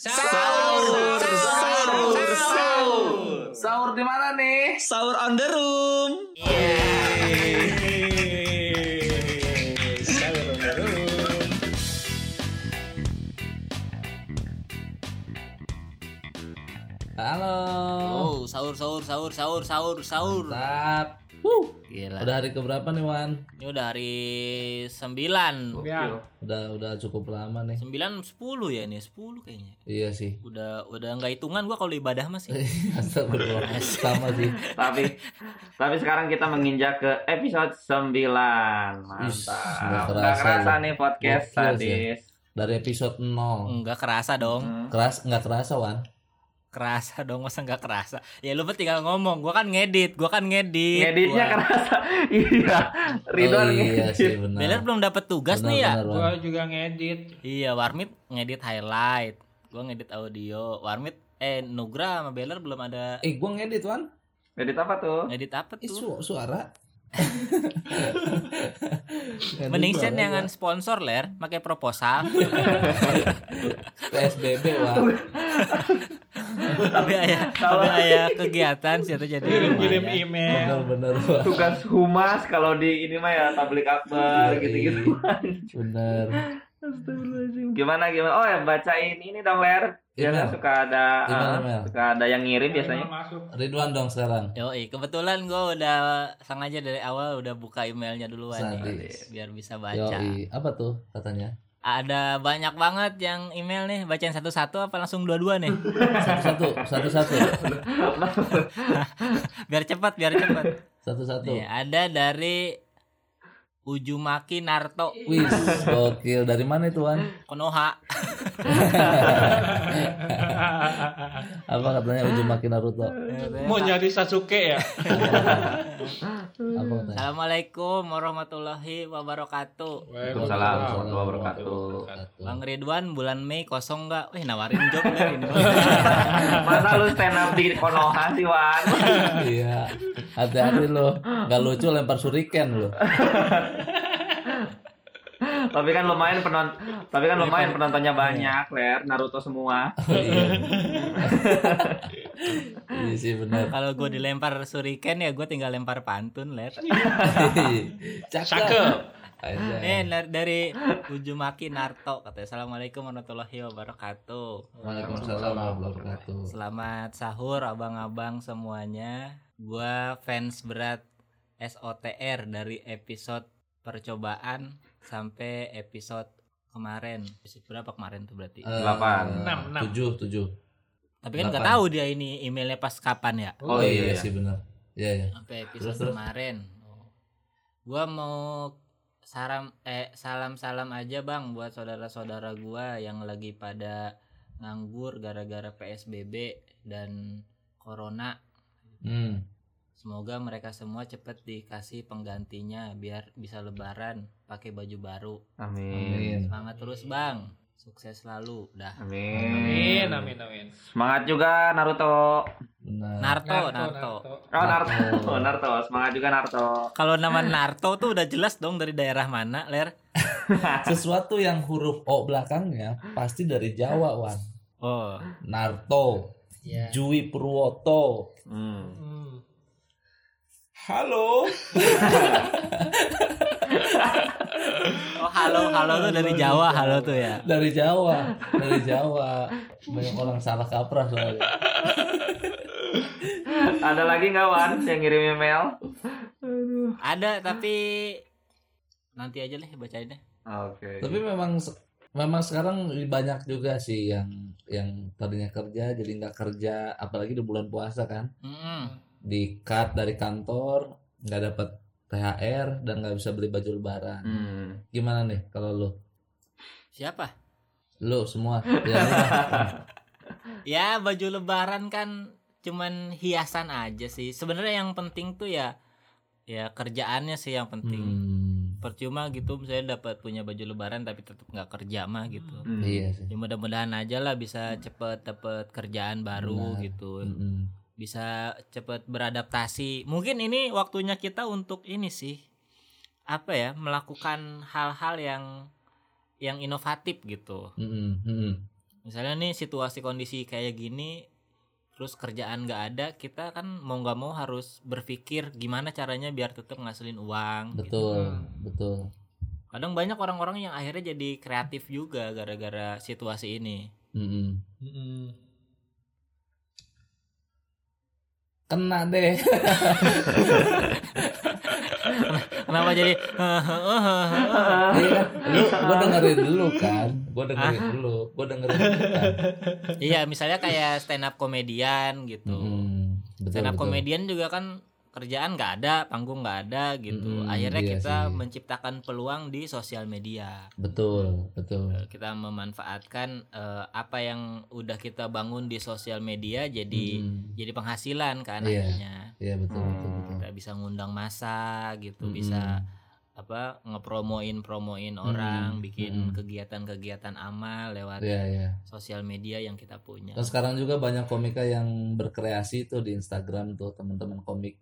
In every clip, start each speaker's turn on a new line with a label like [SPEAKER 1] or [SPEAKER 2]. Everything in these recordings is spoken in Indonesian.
[SPEAKER 1] Sahur, sahur, sahur.
[SPEAKER 2] Sahur di mana nih?
[SPEAKER 1] Sahur on the room. Sahur on the room.
[SPEAKER 2] Halo.
[SPEAKER 3] Oh, sahur sahur sahur sahur sahur sahur.
[SPEAKER 2] Mantap.
[SPEAKER 3] Gila.
[SPEAKER 2] Udah hari keberapa nih Wan?
[SPEAKER 3] Ini udah hari 9.
[SPEAKER 2] Udah udah cukup lama nih.
[SPEAKER 3] 9 10 ya ini, 10 kayaknya.
[SPEAKER 2] Iya sih.
[SPEAKER 3] Udah udah enggak hitungan gua kalau ibadah masih.
[SPEAKER 2] Astagfirullah. Sama sih.
[SPEAKER 4] tapi tapi sekarang kita menginjak ke episode 9 mantap
[SPEAKER 2] nggak
[SPEAKER 4] nggak
[SPEAKER 2] kerasa
[SPEAKER 4] nih podcast
[SPEAKER 2] Gokil
[SPEAKER 4] sadis
[SPEAKER 2] Dari episode 0.
[SPEAKER 3] Enggak kerasa dong.
[SPEAKER 4] Hmm.
[SPEAKER 2] Keras nggak kerasa Wan?
[SPEAKER 3] Kerasa dong, masa enggak kerasa. Ya lu mah tinggal ngomong, gua kan ngedit, gua kan ngedit.
[SPEAKER 4] ngeditnya
[SPEAKER 3] Gua-
[SPEAKER 4] kerasa iya Ridwan
[SPEAKER 2] oh, iya
[SPEAKER 4] ngedit
[SPEAKER 2] sih benar.
[SPEAKER 3] Beler belum dapat tugas
[SPEAKER 2] Benar,
[SPEAKER 3] nih ya.
[SPEAKER 2] benar, Wan.
[SPEAKER 5] Gua juga ngedit.
[SPEAKER 3] Iya, Warmit ngedit highlight. Gua ngedit audio. Warmit eh Nugra sama Beler belum ada
[SPEAKER 2] Eh, gua ngedit Wan.
[SPEAKER 4] ngedit apa tuh
[SPEAKER 3] ngedit apa
[SPEAKER 2] Ih,
[SPEAKER 3] tuh?
[SPEAKER 2] su- suara.
[SPEAKER 3] Mending sen jangan sponsor ler, pakai proposal.
[SPEAKER 2] PSBB Wan.
[SPEAKER 3] Tapi ayah, tapi ayah kegiatan sih jadi
[SPEAKER 5] Kirim email.
[SPEAKER 2] Benar-benar Wan.
[SPEAKER 4] tugas humas kalau di ini mah ya tablik akbar gitu-gitu
[SPEAKER 2] Bener.
[SPEAKER 4] gimana gimana oh ya bacain ini dong ler
[SPEAKER 2] Email.
[SPEAKER 4] suka ada
[SPEAKER 2] Email,
[SPEAKER 4] ah,
[SPEAKER 2] email.
[SPEAKER 4] suka ada yang ngirim biasanya
[SPEAKER 5] Masuk.
[SPEAKER 2] Ridwan dong sekarang.
[SPEAKER 3] Yoi, kebetulan gue udah sengaja dari awal udah buka emailnya duluan nih, biar bisa baca.
[SPEAKER 2] Yoi, apa tuh katanya?
[SPEAKER 3] Ada banyak banget yang email nih, bacain satu-satu apa langsung dua-dua nih?
[SPEAKER 2] Satu-satu, satu-satu.
[SPEAKER 3] biar cepat, biar cepat.
[SPEAKER 2] Satu-satu.
[SPEAKER 3] Nih, ada dari Ujumaki Narto
[SPEAKER 2] Wih, gokil. Dari mana itu, Wan?
[SPEAKER 3] Konoha.
[SPEAKER 2] Apa katanya ujung makin Naruto?
[SPEAKER 5] Mau nyari Sasuke ya?
[SPEAKER 2] Apa katanya?
[SPEAKER 3] Assalamualaikum warahmatullahi wabarakatuh.
[SPEAKER 4] Waalaikumsalam warahmatullahi wabarakatuh.
[SPEAKER 3] Bang Ridwan bulan Mei kosong nggak? Wih nawarin job ini.
[SPEAKER 4] masa lu stand up di Konoha sih Wan
[SPEAKER 2] Iya. Hati-hati lo. Gak lucu lempar suriken lo.
[SPEAKER 4] tapi kan lumayan penonton tapi kan lumayan penontonnya banyak ler Naruto semua
[SPEAKER 2] Iya. Iya sih benar.
[SPEAKER 3] Kalau gue dilempar suriken ya gue tinggal lempar pantun ler.
[SPEAKER 2] Cakep.
[SPEAKER 3] Eh dari Ujumaki Narto katanya Assalamualaikum warahmatullahi wabarakatuh.
[SPEAKER 2] Waalaikumsalam warahmatullahi wabarakatuh.
[SPEAKER 3] Selamat sahur abang-abang semuanya. Gua fans berat SOTR dari episode percobaan sampai episode kemarin. Episode berapa kemarin tuh berarti?
[SPEAKER 2] Eh,
[SPEAKER 4] Delapan.
[SPEAKER 5] Enam, enam.
[SPEAKER 2] Tujuh, tujuh.
[SPEAKER 3] Tapi kan nggak tahu dia ini emailnya pas kapan ya.
[SPEAKER 2] Oh,
[SPEAKER 4] Oh,
[SPEAKER 2] iya,
[SPEAKER 4] iya.
[SPEAKER 2] sih benar. Iya iya.
[SPEAKER 3] Sampai episode
[SPEAKER 2] Terus, terus.
[SPEAKER 3] kemarin. Oh. Gua mau salam eh salam-salam aja Bang buat saudara-saudara gua yang lagi pada nganggur gara-gara PSBB dan corona.
[SPEAKER 2] Hmm.
[SPEAKER 3] Semoga mereka semua cepet dikasih penggantinya biar bisa lebaran pakai baju baru.
[SPEAKER 4] amin
[SPEAKER 3] Semangat terus Bang. Sukses selalu. Dah.
[SPEAKER 4] amin
[SPEAKER 5] Amin, amin, amin.
[SPEAKER 4] semangat juga Naruto
[SPEAKER 2] Benar.
[SPEAKER 3] Narto, Narto.
[SPEAKER 4] oh Naruto Naruto semangat juga Naruto
[SPEAKER 3] Kalau nama Narto tuh udah jelas dong dari daerah mana, Ler?
[SPEAKER 2] Sesuatu yang huruf O belakangnya pasti dari Jawa, Wan.
[SPEAKER 3] Oh.
[SPEAKER 2] Narto.
[SPEAKER 3] Iya.
[SPEAKER 2] Jui Purwoto.
[SPEAKER 4] hmm.
[SPEAKER 5] Hmm.
[SPEAKER 2] Halo.
[SPEAKER 3] Oh, halo, halo tuh dari Jawa, halo tuh ya.
[SPEAKER 2] Dari Jawa, dari Jawa. Banyak orang salah kaprah soalnya.
[SPEAKER 4] ada lagi nggak Wan yang ngirim email
[SPEAKER 3] Ada tapi nanti aja deh.
[SPEAKER 4] oke
[SPEAKER 2] Tapi memang memang sekarang banyak juga sih yang yang tadinya kerja jadi nggak kerja, apalagi di bulan puasa kan.
[SPEAKER 3] Mm-mm.
[SPEAKER 2] Di cut dari kantor, nggak dapat THR dan nggak bisa beli baju lebaran.
[SPEAKER 4] hmm.
[SPEAKER 2] Gimana nih kalau lu?
[SPEAKER 3] Siapa?
[SPEAKER 2] Lu semua. Ya,
[SPEAKER 3] Ya baju lebaran kan cuman hiasan aja sih. Sebenarnya yang penting tuh ya ya kerjaannya sih yang penting.
[SPEAKER 2] Hmm,
[SPEAKER 3] Percuma gitu misalnya dapat punya baju lebaran tapi tetap nggak kerja mah gitu.
[SPEAKER 4] Hmm.
[SPEAKER 2] iya sih.
[SPEAKER 3] Ya mudah-mudahan aja lah bisa cepet dapet kerjaan baru
[SPEAKER 2] Benar.
[SPEAKER 3] gitu.
[SPEAKER 2] Mm-mm.
[SPEAKER 3] Bisa cepet beradaptasi. Mungkin ini waktunya kita untuk ini sih apa ya melakukan hal-hal yang yang inovatif gitu.
[SPEAKER 2] Mm-mm, mm-mm.
[SPEAKER 3] misalnya nih situasi kondisi kayak gini terus kerjaan nggak ada kita kan mau nggak mau harus berpikir gimana caranya biar tetap ngasilin uang gitu.
[SPEAKER 2] betul betul
[SPEAKER 3] kadang banyak orang-orang yang akhirnya jadi kreatif juga gara-gara situasi ini
[SPEAKER 2] Mm-mm.
[SPEAKER 5] Mm-mm.
[SPEAKER 2] Kena deh.
[SPEAKER 3] Kenapa jadi
[SPEAKER 2] Iya kan? lu gue dengerin dulu kan? Gue dengerin dulu gue dengerin dulu kan?
[SPEAKER 3] Iya misalnya kayak stand up komedian gitu.
[SPEAKER 2] Mm, betul,
[SPEAKER 3] stand up
[SPEAKER 2] betul.
[SPEAKER 3] komedian juga kan kerjaan nggak ada panggung nggak ada gitu
[SPEAKER 2] Mm-mm,
[SPEAKER 3] akhirnya
[SPEAKER 2] iya
[SPEAKER 3] kita
[SPEAKER 2] sih.
[SPEAKER 3] menciptakan peluang di sosial media
[SPEAKER 2] betul betul
[SPEAKER 3] Eh, kita memanfaatkan eh, apa yang udah kita bangun di sosial media jadi
[SPEAKER 2] Mm,
[SPEAKER 3] jadi penghasilan kan
[SPEAKER 2] Iya.
[SPEAKER 3] akhirnya
[SPEAKER 2] iya betul betul
[SPEAKER 4] Hmm.
[SPEAKER 2] betul
[SPEAKER 3] kita bisa ngundang masa gitu
[SPEAKER 2] Mm-mm.
[SPEAKER 3] bisa apa ngepromoin promoin orang bikin
[SPEAKER 2] mm-mm.
[SPEAKER 3] kegiatan-kegiatan amal lewat
[SPEAKER 2] iya iya
[SPEAKER 3] sosial media yang kita punya
[SPEAKER 2] Dan sekarang juga banyak komika yang berkreasi tuh di Instagram tuh teman-teman komik.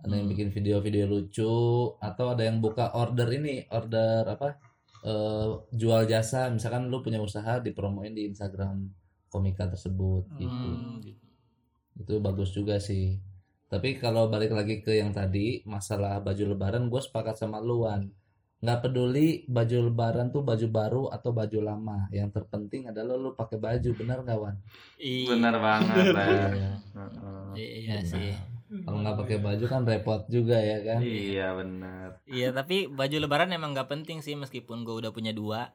[SPEAKER 2] Ada yang
[SPEAKER 3] Hmm.
[SPEAKER 2] bikin video-video lucu atau ada yang buka order ini, order apa? eh, jual jasa, misalkan lu punya usaha dipromoin di Instagram komika tersebut gitu.
[SPEAKER 3] Hmm, gitu.
[SPEAKER 2] Itu bagus juga sih. Tapi kalau balik lagi ke yang tadi masalah baju lebaran, gue sepakat sama luan. Nggak peduli baju lebaran tuh baju baru atau baju lama. Yang terpenting adalah lu pakai baju, benar nggak Wan?
[SPEAKER 3] I-
[SPEAKER 4] Bener banget lah.
[SPEAKER 2] Iya.
[SPEAKER 4] Heeh.
[SPEAKER 3] iya sih
[SPEAKER 2] Kalau nggak pakai baju kan repot juga ya kan.
[SPEAKER 4] Iya bener.
[SPEAKER 3] iya tapi baju lebaran emang nggak penting sih meskipun gue udah punya dua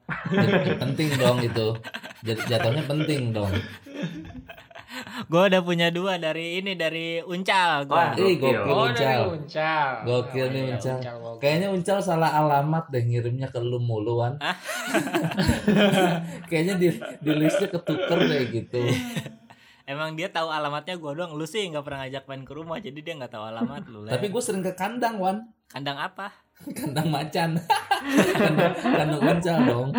[SPEAKER 2] penting dong itu. Jadi jatuhnya penting dong.
[SPEAKER 3] gue udah punya dua dari ini dari uncal gue
[SPEAKER 4] Wah,
[SPEAKER 2] Eh
[SPEAKER 4] Gokil.
[SPEAKER 2] gokil
[SPEAKER 5] Oh
[SPEAKER 2] uncal.
[SPEAKER 5] dari Uncal.
[SPEAKER 2] Gokil nih,
[SPEAKER 5] iya,
[SPEAKER 2] Uncal.
[SPEAKER 5] gokil.
[SPEAKER 2] Kayaknya uncal salah alamat deh ngirimnya ke lu muluan. Kayaknya di di listnya ketuker deh gitu.
[SPEAKER 3] emang dia tahu alamatnya gue doang lu sih nggak pernah ngajak main ke rumah jadi dia nggak tahu alamat lu.
[SPEAKER 2] Tapi gue sering ke kandang Wan.
[SPEAKER 3] kandang apa
[SPEAKER 2] Kandang macan. kandang, kandang uncal dong.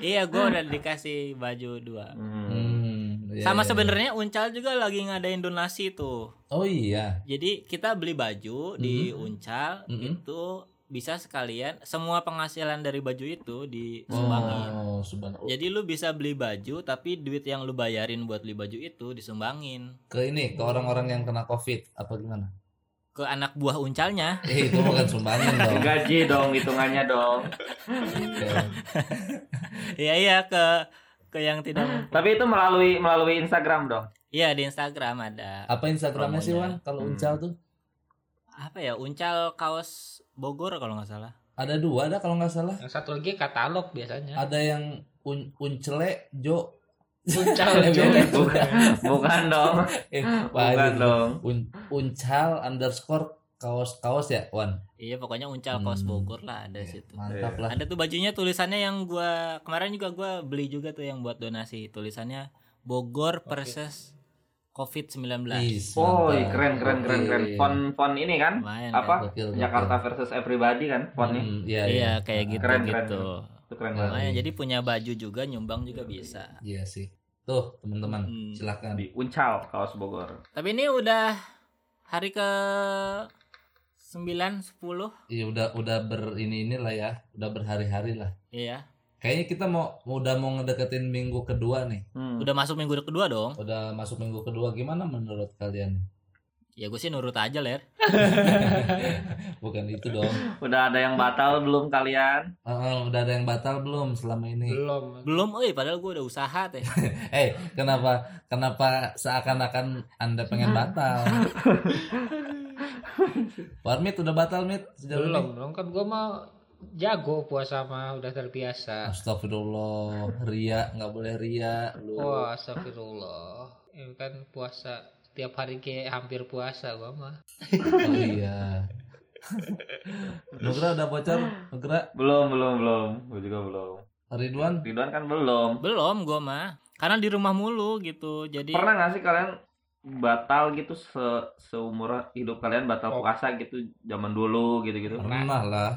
[SPEAKER 3] iya gue udah dikasih baju dua
[SPEAKER 4] Hmm.
[SPEAKER 2] Iya,
[SPEAKER 3] sama
[SPEAKER 2] iya.
[SPEAKER 3] sebenarnya uncal juga lagi ngadain donasi tuh
[SPEAKER 2] Oh iya.
[SPEAKER 3] jadi kita beli baju di
[SPEAKER 2] Mhm.
[SPEAKER 3] uncal
[SPEAKER 2] Mhm.
[SPEAKER 3] itu bisa sekalian semua penghasilan dari baju itu disumbangin
[SPEAKER 2] Oh, subhanallah.
[SPEAKER 3] jadi lu bisa beli baju tapi duit yang lu bayarin buat beli baju itu disumbangin
[SPEAKER 2] Ke ini, ke orang-orang yang kena covid apa gimana?
[SPEAKER 3] ke anak buah uncalnya
[SPEAKER 2] Eh itu bukan sumbangan dong.
[SPEAKER 4] Gaji dong hitungannya dong.
[SPEAKER 3] Iya iya ke ke yang tidak
[SPEAKER 4] Tapi itu melalui melalui Instagram dong.
[SPEAKER 3] iya di Instagram ada
[SPEAKER 2] Apa Instagramnya sih. Wan? Kalau
[SPEAKER 4] Hmm.
[SPEAKER 2] uncal tuh?
[SPEAKER 3] Apa ya uncal kaos Bogor kalau nggak salah
[SPEAKER 2] Ada dua ada kalau nggak salah.
[SPEAKER 5] Yang satu lagi katalog biasanya.
[SPEAKER 2] Ada yang un uncele Jo.
[SPEAKER 5] Uncal
[SPEAKER 2] beda.
[SPEAKER 4] Bukan, bukan dong.
[SPEAKER 2] Eh,
[SPEAKER 4] Bukan
[SPEAKER 2] Wah,
[SPEAKER 4] dong.
[SPEAKER 2] Un uncal underscore kaos kaos ya Wan.
[SPEAKER 3] iya pokoknya uncal kaos
[SPEAKER 2] Hmm.
[SPEAKER 3] Bogor lah ada
[SPEAKER 2] Iya,
[SPEAKER 3] situ
[SPEAKER 2] Mantap
[SPEAKER 4] Iya.
[SPEAKER 2] lah.
[SPEAKER 3] ada tuh bajunya tulisannya yang gua kemarin juga gua beli juga tuh yang buat donasi tulisannya Bogor versus COVID-19
[SPEAKER 2] Is,
[SPEAKER 4] Oh, keren keren keren keren. Font font ini kan?
[SPEAKER 3] lumayan
[SPEAKER 4] Apa?
[SPEAKER 3] kan?
[SPEAKER 2] Gokil, gokil.
[SPEAKER 4] Jakarta versus everybody kan fontnya.
[SPEAKER 2] Hmm, iya,
[SPEAKER 3] iya kayak gitu
[SPEAKER 4] Keren, keren.
[SPEAKER 3] gitu
[SPEAKER 4] Itu keren banget.
[SPEAKER 3] lumayan jadi punya baju juga nyumbang juga bisa
[SPEAKER 2] Iya sih. Tuh, teman-teman,
[SPEAKER 3] Hmm.
[SPEAKER 2] silakan.
[SPEAKER 4] Di Uncal kaos Bogor.
[SPEAKER 3] tapi ini udah hari ke 9 10
[SPEAKER 2] Iya, udah udah ber ini inilah ya, udah berhari-hari lah.
[SPEAKER 3] iya
[SPEAKER 2] Kayaknya kita mau udah mau ngedeketin minggu kedua nih.
[SPEAKER 4] Hmm.
[SPEAKER 3] udah masuk minggu kedua dong
[SPEAKER 2] Udah masuk minggu kedua gimana menurut kalian?
[SPEAKER 3] ya gue sih nurut aja ler
[SPEAKER 2] Bukan itu dong.
[SPEAKER 4] Udah ada yang batal belum kalian?
[SPEAKER 2] Heeh, udah ada yang batal belum selama ini?
[SPEAKER 5] Belum.
[SPEAKER 3] belum eh padahal gue udah usaha teh
[SPEAKER 2] Eh, kenapa kenapa seakan-akan Anda pengen batal? Warmit udah batal, Mit? Sejauh
[SPEAKER 5] Belum,
[SPEAKER 2] ini?
[SPEAKER 5] belum kan gua mau jago puasa mah udah terbiasa.
[SPEAKER 2] Astagfirullah, ria nggak boleh ria lu.
[SPEAKER 5] Wah, astagfirullah. Ini kan puasa tiap hari kayak hampir puasa gua mah.
[SPEAKER 2] Oh iya. Nugra udah bocor, Nugra,
[SPEAKER 4] Belum belum belum. Gue juga belum.
[SPEAKER 2] Ridwan,
[SPEAKER 4] Ridwan kan belum.
[SPEAKER 3] belum gue mah karena di rumah mulu gitu jadi
[SPEAKER 4] Pernah nggak sih kalian batal gitu se seumur hidup kalian batal
[SPEAKER 5] Oh.
[SPEAKER 4] puasa gitu zaman dulu gitu-gitu?
[SPEAKER 2] pernah lah,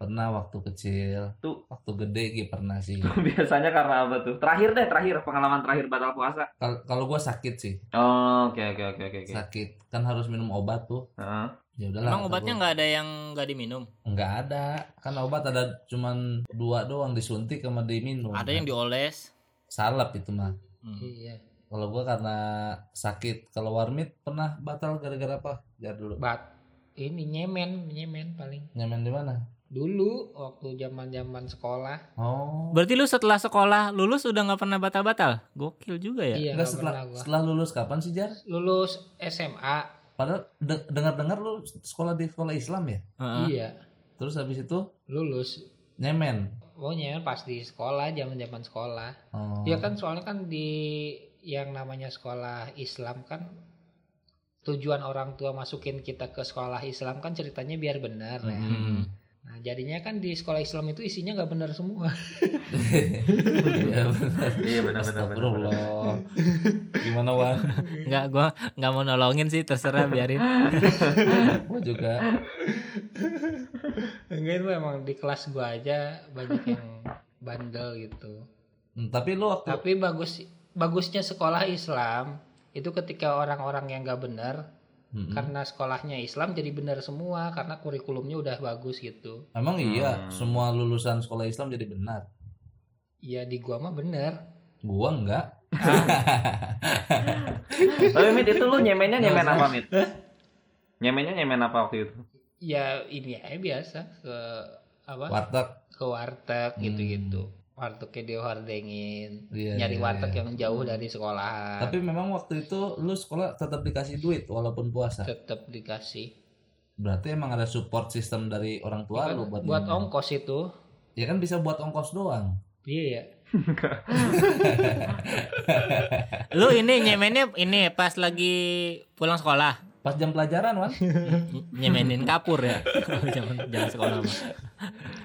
[SPEAKER 2] pernah waktu kecil,
[SPEAKER 4] Tuh.
[SPEAKER 2] waktu gede gitu pernah sih.
[SPEAKER 4] Biasanya karena apa tuh? Terakhir deh, terakhir pengalaman terakhir batal puasa.
[SPEAKER 2] Kal- Kalau gua sakit sih,
[SPEAKER 4] Oh, oke oke oke oke oke.
[SPEAKER 2] sakit kan harus minum obat tuh.
[SPEAKER 4] Heeh.
[SPEAKER 2] ya udahlah
[SPEAKER 3] Emang obatnya nggak ada yang nggak diminum?
[SPEAKER 2] nggak ada kan obat ada cuman dua doang disuntik sama diminum
[SPEAKER 3] Ada yang dioles.
[SPEAKER 2] salep itu mah
[SPEAKER 3] Hmm.
[SPEAKER 5] Iya.
[SPEAKER 2] kalau gua karena sakit kalau warmit pernah batal gara-gara apa ya dulu
[SPEAKER 5] Bat ini nyemen, nyemen paling.
[SPEAKER 2] nyaman di mana
[SPEAKER 5] Dulu waktu zaman-zaman sekolah.
[SPEAKER 2] oh
[SPEAKER 3] Berarti lu setelah sekolah lulus udah nggak pernah batal-batal? Gokil juga ya.
[SPEAKER 5] Iya,
[SPEAKER 2] Enggak
[SPEAKER 5] nggak
[SPEAKER 2] setelah
[SPEAKER 5] gua.
[SPEAKER 2] setelah lulus kapan sih Jar
[SPEAKER 5] Lulus SMA.
[SPEAKER 2] padahal de- dengar-dengar lu sekolah di sekolah Islam ya
[SPEAKER 3] Heeh.
[SPEAKER 5] Iya,
[SPEAKER 2] terus habis itu
[SPEAKER 5] lulus.
[SPEAKER 2] nyemen
[SPEAKER 5] Oh nyemen pas di sekolah, zaman-zaman sekolah.
[SPEAKER 2] oh.
[SPEAKER 5] Ya kan soalnya kan di yang namanya sekolah Islam kan tujuan orang tua masukin kita ke sekolah Islam kan ceritanya biar benar ya.
[SPEAKER 3] Hmm.
[SPEAKER 5] Nah jadinya kan di sekolah Islam itu isinya nggak benar semua.
[SPEAKER 2] Iya benar.
[SPEAKER 4] Iya benar benar benar.
[SPEAKER 2] Astagfirullah. Gimana Wan?
[SPEAKER 3] Nggak, gua nggak mau nolongin sih, terserah biarin.
[SPEAKER 2] Gua juga.
[SPEAKER 5] Enggak itu emang di kelas gua aja banyak yang bandel gitu.
[SPEAKER 2] Hmm, tapi lu waktu
[SPEAKER 5] Tapi bagus bagusnya sekolah Islam itu ketika orang-orang yang nggak benar
[SPEAKER 2] Mm-mm.
[SPEAKER 5] karena sekolahnya Islam jadi benar semua karena kurikulumnya udah bagus gitu.
[SPEAKER 2] emang iya
[SPEAKER 4] Hmm.
[SPEAKER 2] semua lulusan sekolah Islam jadi benar.
[SPEAKER 5] Ya di gua mah bener.
[SPEAKER 2] Gua enggak.
[SPEAKER 4] Tapi Mit itu lu nyemennya nyemen apa Mit? Nyemennya nyemen apa waktu itu?
[SPEAKER 5] Ya ini aja biasa ke apa
[SPEAKER 2] Warteg.
[SPEAKER 5] ke warteg
[SPEAKER 2] Hmm.
[SPEAKER 5] Wartegnya dihordengin.
[SPEAKER 2] Iya,
[SPEAKER 5] nyari
[SPEAKER 2] iya,
[SPEAKER 5] warteg
[SPEAKER 2] iya.
[SPEAKER 5] yang jauh dari sekolahan.
[SPEAKER 2] Tapi memang waktu itu lu sekolah tetap dikasih duit walaupun puasa.
[SPEAKER 5] tetap dikasih.
[SPEAKER 2] Berarti emang ada support system dari orang tua
[SPEAKER 5] Ya kan,
[SPEAKER 2] lu buat
[SPEAKER 5] buat ongkos itu.
[SPEAKER 2] Ya kan bisa buat ongkos doang.
[SPEAKER 5] Iya ya.
[SPEAKER 3] Lu ini nyemennya ini pas lagi pulang sekolah.
[SPEAKER 2] Pas jam pelajaran, Wan.
[SPEAKER 3] Ny- Nyemenin kapur ya. jangan jangan sekolah mah.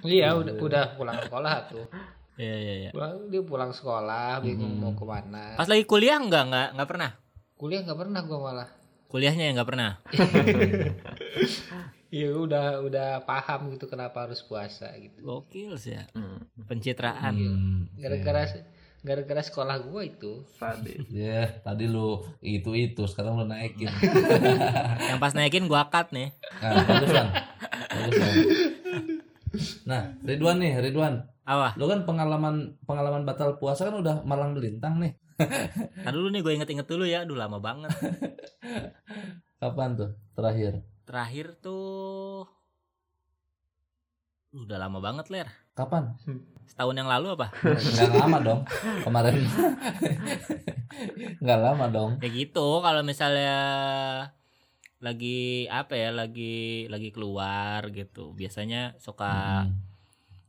[SPEAKER 5] Iya udah udah pulang sekolah tuh.
[SPEAKER 3] Iya iya iya.
[SPEAKER 5] Pulang, dia pulang sekolah bingung
[SPEAKER 2] Hmm.
[SPEAKER 5] mau ke mana.
[SPEAKER 3] Pas lagi kuliah enggak enggak enggak pernah.
[SPEAKER 5] Kuliah nggak pernah gua malah.
[SPEAKER 3] Kuliahnya ya enggak pernah.
[SPEAKER 5] Iya udah udah paham gitu kenapa harus puasa gitu.
[SPEAKER 3] Gokil sih ya.
[SPEAKER 4] Hmm.
[SPEAKER 3] Pencitraan.
[SPEAKER 2] Hmm,
[SPEAKER 5] Gara-gara gara-gara sekolah gua itu.
[SPEAKER 4] Sadis.
[SPEAKER 2] Ya, tadi lu itu itu, sekarang lu naikin.
[SPEAKER 3] Yang pas naikin gua cut nih.
[SPEAKER 2] Nah, bagusan. Bagusan. Nah, Ridwan nih, Ridwan.
[SPEAKER 3] Apa?
[SPEAKER 2] Lu kan pengalaman pengalaman batal puasa kan udah malang melintang nih.
[SPEAKER 3] Nah dulu nih gue inget-inget dulu ya. Aduh lama banget.
[SPEAKER 2] Kapan tuh terakhir?
[SPEAKER 3] Terakhir tuh udah lama banget ler.
[SPEAKER 2] Kapan?
[SPEAKER 3] Setahun yang lalu apa?
[SPEAKER 2] Enggak lama dong. Kemarin. Enggak lama dong.
[SPEAKER 3] Ya gitu. Kalau misalnya lagi apa ya lagi lagi keluar gitu biasanya suka
[SPEAKER 2] Hmm,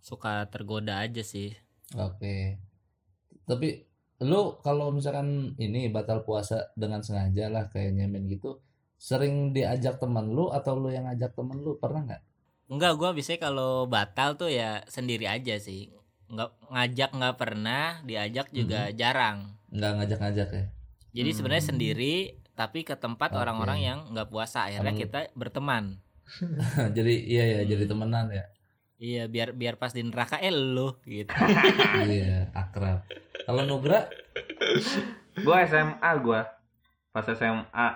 [SPEAKER 3] suka tergoda aja sih
[SPEAKER 2] Oke. Tapi lu kalau misalkan ini batal puasa dengan sengaja lah kayak nyemen gitu, sering diajak teman lu atau lu yang ngajak teman lu pernah nggak?
[SPEAKER 3] enggak gua biasanya kalau batal tuh ya sendiri aja sih nggak ngajak nggak pernah diajak juga jarang
[SPEAKER 2] Nggak ngajak-ngajak ya?
[SPEAKER 3] jadi
[SPEAKER 4] Hmm.
[SPEAKER 3] sebenarnya sendiri tapi ke tempat orang-orang yang nggak puasa akhirnya
[SPEAKER 2] Emang-
[SPEAKER 3] kita berteman
[SPEAKER 2] jadi iya ya,
[SPEAKER 3] Hmm.
[SPEAKER 2] jadi temenan ya.
[SPEAKER 3] Iya biar biar pas di neraka eh lu gitu
[SPEAKER 2] iya, akrab. Kalau Nugra
[SPEAKER 4] Gua SMA gua. Pas SMA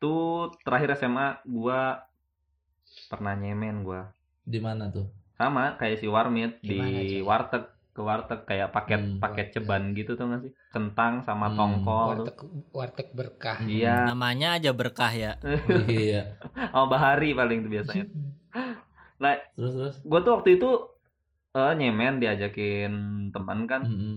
[SPEAKER 4] tuh terakhir SMA gua pernah nyemen gua.
[SPEAKER 2] di mana tuh?
[SPEAKER 4] Sama kayak si Warmit
[SPEAKER 5] Gimana,
[SPEAKER 4] di
[SPEAKER 5] Cek?
[SPEAKER 4] warteg ke warteg kayak paket
[SPEAKER 2] Hmm,
[SPEAKER 4] paket
[SPEAKER 5] warteg.
[SPEAKER 4] ceban gitu tuh nggak sih? Kentang sama
[SPEAKER 2] Hmm,
[SPEAKER 4] tongkol tuh.
[SPEAKER 5] warteg warteg berkah.
[SPEAKER 4] Iya,
[SPEAKER 3] namanya aja berkah ya
[SPEAKER 2] iya.
[SPEAKER 4] sama Bahari paling tuh biasanya.
[SPEAKER 2] Terus terus.
[SPEAKER 4] Gue tuh waktu itu eh, nyemen diajakin teman kan
[SPEAKER 2] Mm-mm.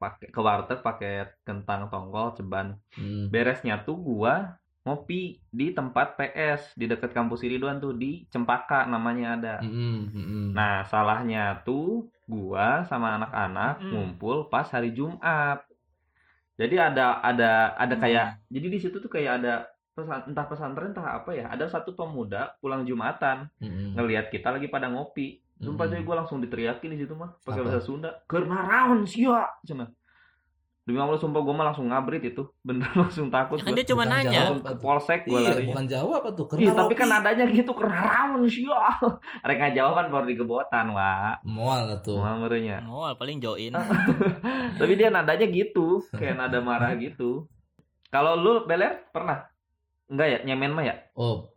[SPEAKER 4] pakai ke warteg pakai kentang tongkol ceban.
[SPEAKER 2] Mm.
[SPEAKER 4] Beresnya tuh gua ngopi di tempat PS di dekat kampus Iriduan tuh di Cempaka namanya ada.
[SPEAKER 2] Mm-mm.
[SPEAKER 4] Nah, salahnya tuh gua sama anak-anak
[SPEAKER 3] Mm.
[SPEAKER 4] ngumpul pas hari Jumat. Jadi ada ada ada kayak jadi di situ tuh kayak ada pesan, entah pesantren entah apa ya. Ada satu pemuda pulang Jumatan
[SPEAKER 2] Mm-mm.
[SPEAKER 4] ngelihat kita lagi pada ngopi. Sumpah coy gue langsung diteriakin di situ mah pakai bahasa Sunda. Karena raun sia cenah. Demi Allah sumpah gue mah langsung ngabrit itu. Bener langsung takut
[SPEAKER 3] Ya
[SPEAKER 4] gua.
[SPEAKER 3] dia cuma
[SPEAKER 2] Bukan
[SPEAKER 3] nanya
[SPEAKER 2] jawab.
[SPEAKER 4] Ke polsek gue
[SPEAKER 2] Iya,
[SPEAKER 4] lari.
[SPEAKER 2] bukan Jawa apa tuh?
[SPEAKER 4] Iya,
[SPEAKER 2] Karena
[SPEAKER 4] tapi kan nadanya gitu karena raun sia. Mereka jawab kan baru digebotan, Wak.
[SPEAKER 2] mual tuh.
[SPEAKER 4] Mual merenya.
[SPEAKER 3] oh paling join
[SPEAKER 4] Tapi dia nadanya gitu, kayak nada marah gitu. Kalau lu Beler pernah? Enggak ya, nyemen mah ya?
[SPEAKER 2] Oh,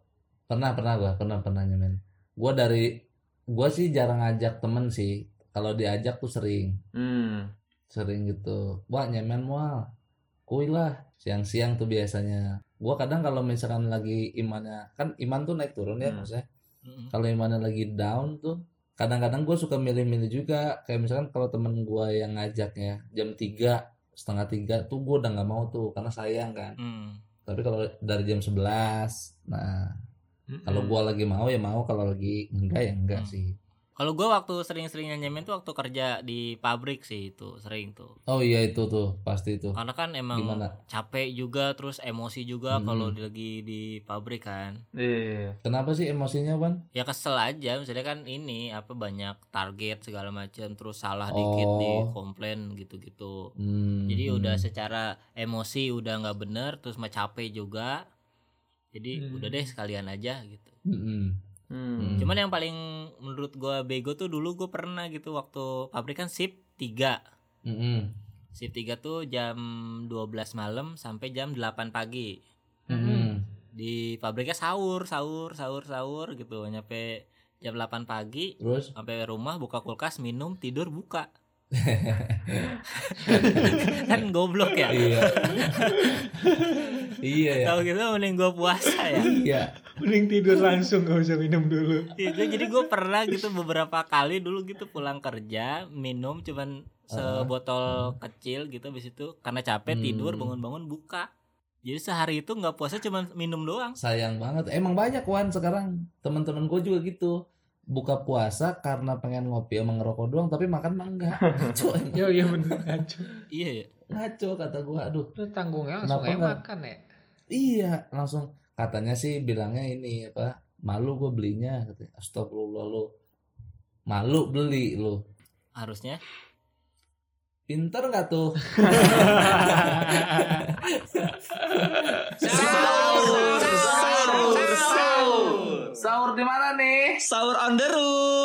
[SPEAKER 2] pernah pernah gua pernah pernah nyemen gua dari gua sih jarang ngajak temen sih kalau diajak tuh sering
[SPEAKER 4] Hmm.
[SPEAKER 2] sering gitu wah nyemen wah kuy lah siang-siang tuh biasanya gua kadang kalau misalkan lagi imannya kan iman tuh naik turun ya
[SPEAKER 4] Hmm.
[SPEAKER 2] maksudnya
[SPEAKER 3] Mm-mm.
[SPEAKER 2] kalau imannya lagi down tuh kadang-kadang gue suka milih-milih juga kayak misalkan kalau temen gua yang ngajaknya jam 3 setengah tiga tuh gue udah nggak mau tuh karena sayang kan
[SPEAKER 3] Mm.
[SPEAKER 2] Tapi kalau dari jam 11 nah kalau
[SPEAKER 4] Hmm.
[SPEAKER 2] gua lagi mau ya mau kalau lagi enggak ya enggak
[SPEAKER 3] Hmm.
[SPEAKER 2] sih
[SPEAKER 3] Kalau gue waktu sering-seringnya nyemen tuh waktu kerja di pabrik sih itu sering tuh.
[SPEAKER 2] oh iya itu tuh pasti itu
[SPEAKER 3] Karena kan emang
[SPEAKER 2] gimana
[SPEAKER 3] capek juga terus emosi juga
[SPEAKER 2] Hmm.
[SPEAKER 3] kalau lagi di pabrik kan.
[SPEAKER 4] Iya.
[SPEAKER 2] kenapa sih emosinya ban
[SPEAKER 3] Ya kesel aja misalnya kan ini apa banyak target segala macam terus salah dikit di
[SPEAKER 2] Oh.
[SPEAKER 3] komplain gitu-gitu.
[SPEAKER 2] Hmm,
[SPEAKER 3] Jadi
[SPEAKER 2] hmm.
[SPEAKER 3] udah secara emosi udah nggak bener terus mah capek juga. Jadi
[SPEAKER 5] Hmm.
[SPEAKER 3] udah deh sekalian aja gitu.
[SPEAKER 2] Hmm, hmm.
[SPEAKER 3] Cuman yang paling menurut gua bego tuh dulu gue pernah gitu waktu pabrik kan shift 3.
[SPEAKER 2] Hmm, hmm.
[SPEAKER 3] Shift 3 tuh jam 12 malam sampai jam 8 pagi.
[SPEAKER 2] Hmm, hmm.
[SPEAKER 3] Di pabriknya sahur, sahur, sahur, sahur gitu. Nyampe jam 8 pagi
[SPEAKER 2] terus
[SPEAKER 3] sampai rumah buka kulkas, minum, tidur, buka. kan goblok ya.
[SPEAKER 2] iya iya ya
[SPEAKER 3] Tahu gitu mending gua puasa ya.
[SPEAKER 2] iya
[SPEAKER 5] Mending tidur langsung gak usah minum dulu.
[SPEAKER 3] Itu jadi gue pernah gitu beberapa kali dulu gitu pulang kerja minum cuman sebotol kecil gitu habis itu karena capek
[SPEAKER 2] Hmm.
[SPEAKER 3] tidur bangun-bangun buka. Jadi sehari itu nggak puasa cuman minum doang.
[SPEAKER 2] sayang banget emang banyak wan sekarang teman-teman gue juga gitu buka puasa karena pengen ngopi sama ngerokok doang tapi makan mah enggak ngaco emang.
[SPEAKER 5] Yo iya bener ngaco.
[SPEAKER 3] Iya ya.
[SPEAKER 2] ngaco kata gue aduh
[SPEAKER 5] Lu tanggungnya langsung
[SPEAKER 2] Kenapa
[SPEAKER 5] aja makan ya.
[SPEAKER 2] Iya, langsung katanya sih bilangnya ini apa? Malu gue belinya katanya. Astagfirullah lu. Malu beli lu.
[SPEAKER 3] Harusnya
[SPEAKER 2] Pinter nggak tuh?
[SPEAKER 1] Sahur, sahur, sahur.
[SPEAKER 2] Sahur di mana nih?
[SPEAKER 1] Sahur on the room.